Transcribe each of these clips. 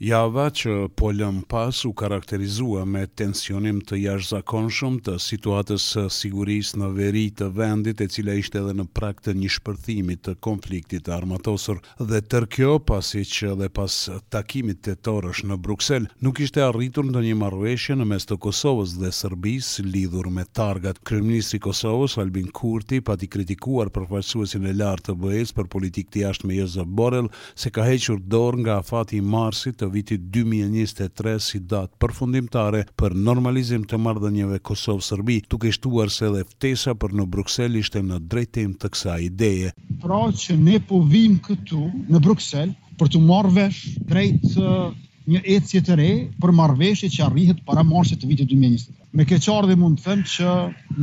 Java që po lëmë pas u karakterizua me tensionim të jashtëzakonshëm të situatës së sigurisë në veri të vendit, e cila ishte edhe në prag të një shpërthimi të konfliktit të armatosur. Dhe tërë kjo pasi që edhe pas takimit tetorësh në Bruksel, nuk ishte arritur ndonjë marrëveshje në mes të Kosovës dhe Serbisë lidhur me targat. Kryeministri i Kosovës, Albin Kurti, pati kritikuar Përfaqësuesin e Lartë të BE-së për Politikë të Jashtme Josep Borrell se ka hequr dorë nga afati i marsit të vitit dy mijë e njëzet e tre si datë përfundimtare për normalizim të marrëdhënieve Kosovë-Serbi, duke shtuar se edhe Ftesa për në Bruksel ishte në drejtim të kësaj ideje. Pra që ne po vijmë këtu në Bruksel për t'u marrë vesh drejt një ecje të re për marrëveshje që arrihet para marsit të vitit dy mijë e njëzet e tre. Me keqardhje mund të them që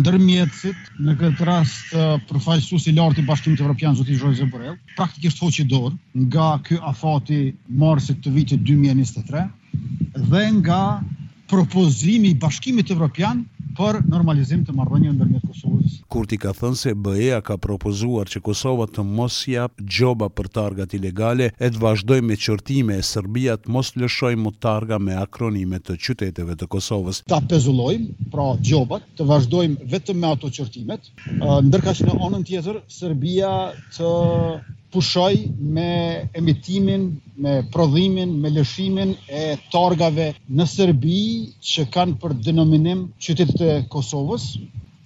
ndërmjetësit, në këtë rast përfaqësuesi i lartë i Bashkimit Evropian zoti Josep Borrell, praktikisht hoqi dorë nga ky afat i marsit të vitit dy mijë e njëzet e tre dhe nga propozimi i Bashkimit Evropian për normalizim të marrëdhënieve ndërmjet Kosovës. Kurti ka thënë se BE-ja ka propozuar që Kosova të mos japë gjoba për targat ilegale e të vazhdojë me qortime e Serbia të mos lëshojë më targa me akronime të qyteteve të Kosovës. Ta pezullojmë, pra gjobat, të vazhdojmë vetëm me ato qortimet, ndërkaq në anën tjetër Serbia të. pushojë me emitimin, me prodhimin, me lëshimin e targave në Serbi që kanë për denominim qytetet e Kosovës,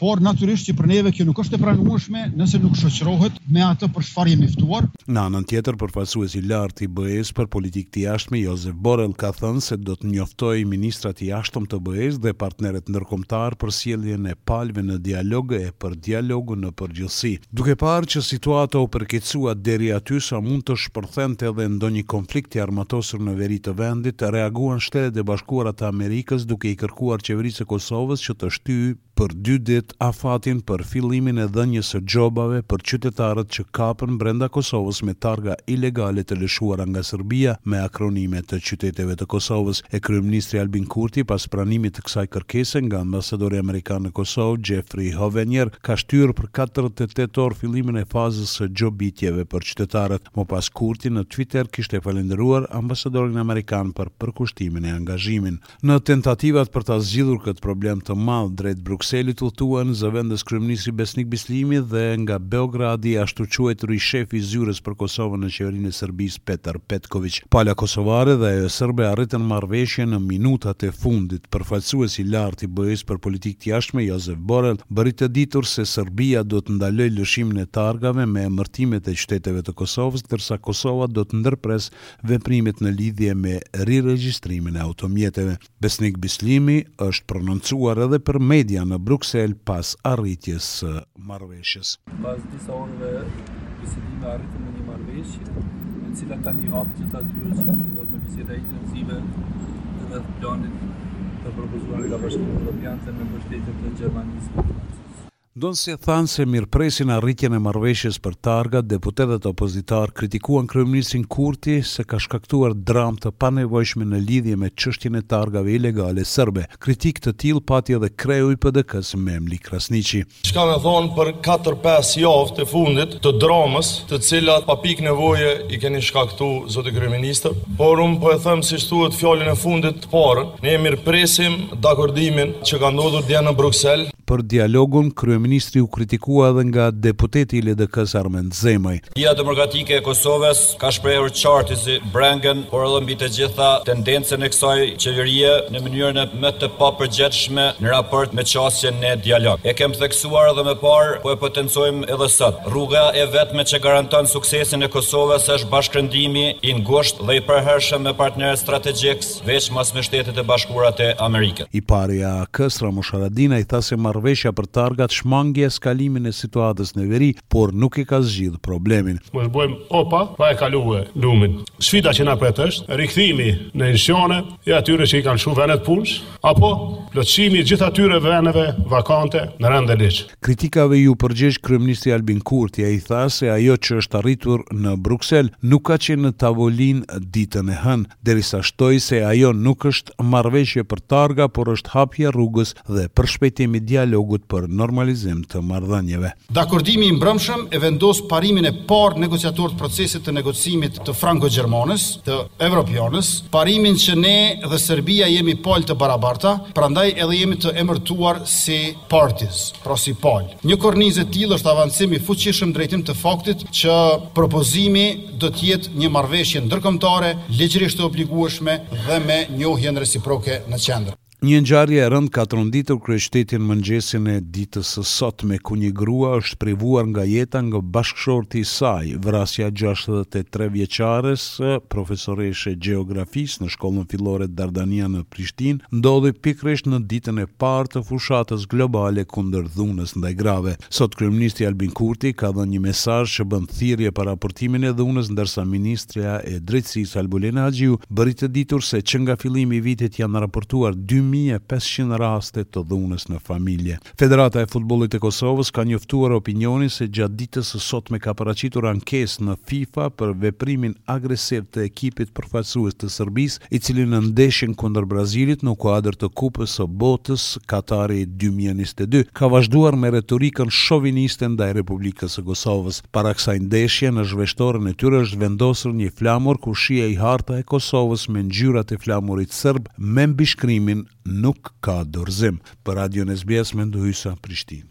por natyrisht që për neve kjo nuk është e pranueshme nëse nuk shoqërohet me atë për çfarë jemi ftuar. Në anën tjetër, përfaqësuesi i lartë i BE-së për politikë të jashtme, Josep Borrell ka thënë se do të njoftojë ministrat e jashtëm të BE-së dhe partnerët ndërkombëtarë për sjelljen e palëve në dialog e për dialogun në përgjithësi. Duke parë që situata u përkeqësua deri aty sa mund të shpërthente edhe ndonjë konflikt i armatosur në veri të vendit, reaguan Shtetet e Bashkuara të Amerikës duke i kërkuar Qeverisë së Kosovës që të shtyjë për dy ditë afatin për fillimin e dhënies së gjobave për qytetarët që kapen brenda Kosovës me targa ilegale të lëshuara nga Serbia me akronime të qyteteve të Kosovës e kryeministri Albin Kurti pas pranimit kësaj kërkese nga ambasadori amerikan në Kosovë, Jeffrey Hovenier, ka shtyrë për katërdhjetë e tetë orë fillimin e fazës së gjobitjeve për qytetarët. Më pas Kurti në Twitter kishte falënderuar ambasadorin amerikan për përkushtimin e angazhimin. Në tentativat për ta zgjidhur këtë problem të madh, drejt Brukselit udhëtuan zëvendëskryeministri Besnik Bislimi dhe nga Beogradi i ashtuquajturi shefi i Zyrës për Kosovën në Qeverinë e Serbisë, Petar Petkoviq. Pala kosovare dhe ajo serbe arritën marrëveshje në minutat e fundit. Përfaqësuesi i lartë i BE-së për politikë të jashtme, Josep Borrell, bëri të ditur se Serbia do të ndalojë lëshimin e targave me emërtimet e qyteteve të Kosovës, ndërsa Kosova do të ndërpresë veprimet në lidhje me riregjistrimin e automjeteve. Besnik Bislimi është prononcuar edhe për media në Bruksel pas arritjes së marrëveshjes. Pas disa orëve bisedime arritëm në një marrëveshje, e cila tani hap që të dy është filluar me biseda intensive rreth planit të propozuar nga Bashkimi Evropian dhe me mbështetje të Gjermanisë dhe Francës. Ndonëse thanë se mirëpresin arritjen e marrëveshjes për targat, deputetët opozitarë kritikuan kryeministrin Kurti se ka shkaktuar dramë të panevojshme në lidhje me çështjen e targave ilegale serbe. Kritikë të tillë pati edhe kreu i PDK-së, Memli Krasniqi. Çka me thonë për katër pesë javët e fundit të dramës, të cilat pa pikë nevoje i keni shkaktu, zoti kryeministër, por unë po e them siç thuhet fjalën e fundit Të parën, ne mirëpresim dakordimin që ka ndodhur dje në Bruksel. Për dialogun, kryeministri u kritikua edhe nga deputeti i LDK-së Armend Zemaj. Lidhja Demokratike e Kosovës ka shprehur qartë si brengën, por edhe mbi të gjitha, tendencën e kësaj qeverie në mënyrën më të papërgjegjshme në raport me qasjen në dialog. E kem theksuar. theksuar dhe më parë, po e potencojmë edhe sot. Rruga e vetme që garanton suksesin e Kosovës është bashkërendimi i ngushtë dhe i përhershëm me partnerët strategjikë, veçmas me Shtetet e Bashkuara të Amerikës. I pari i AAK-së, Ramush Haradinaj, tha se marrëveshja për targat shmangi eskalimin e situatës në veri, por nuk e ka zgjidhë problemin. Mos bëjmë opa pa e kalu lumin. Sfida që na pret është rikthimi në institucione e atyre që i kanë lshu venet e punës Apo, plotësimi i gjithë atyre vendeve vakante në rend e ligj. Kritikave iu përgjigj kryeministri Albin Kurti. Ai tha se ajo që është arritur në Bruksel nuk ka qenë në tavolinë ditën e hënë, derisa shtoi se ajo nuk është marrëveshje për targa, por është hapje e rrugës dhe përshpejtim i dialogut për normalizim të marrëdhënieve. Dakordimi i mbrëmshëm e vendos parimin e parë negociator të procesit të negocimit të franko-gjermanes, të evropianes, parimin që ne dhe Serbia jemi palë të barabarta, prandaj edhe jemi të emërtuar si parties, pra si palë. Një kornizë e tillë është avancim i fuqishëm drejtim të faktit që propozimi do të jetë një marrëveshje ndërkombëtare, ligjërisht e obligueshme dhe me njohjen reciproke në qendër. Një ngjarje e rëndë ka tronditur kryeqytetin mëngjesin e ditës së sotme, ku një grua është privuar nga jeta nga bashkëshorti i saj. Vrasja e gjashtëdhjetë e tre vjeçares, profesoreshë e gjeografisë në shkollën fillore Dardania në Prishtinë, ndodhi pikërisht në ditën e parë të fushatës globale kundër dhunës ndaj grave. Sot kryeministri Albin Kurti ka dhënë një mesazh që bën thirrje për raportimin e dhunës ndërsa ministri Ministrja e Drejtësisë, Albulena Haxhiu, bëri të ditur se që nga fillimi i vitit janë raportuar dy mijë e pesëqind raste të dhunës në familje. Federata e Futbollit e Kosovës ka njoftuar opinionin se gjatë ditës së sotme ka paraqitur ankesë në FIFA për veprimin agresiv të ekipit përfaqësues të Serbisë, i cili në ndeshjen kundër Brazilit në kuadër të Kupës së Botës Katari dy mijë e njëzet e dy ka vazhduar me retorikën shoviniste ndaj Republikës së Kosovës. Para kësaj ndeshje në zhveshtoren e tyre është vendosur një flamur ku shihej harta e Kosovës me ngjyrat e flamurit serb me mbishkrimin Nuk ka dorëzim. Për Radion SBS, Mendu Hysa, Prishtinë.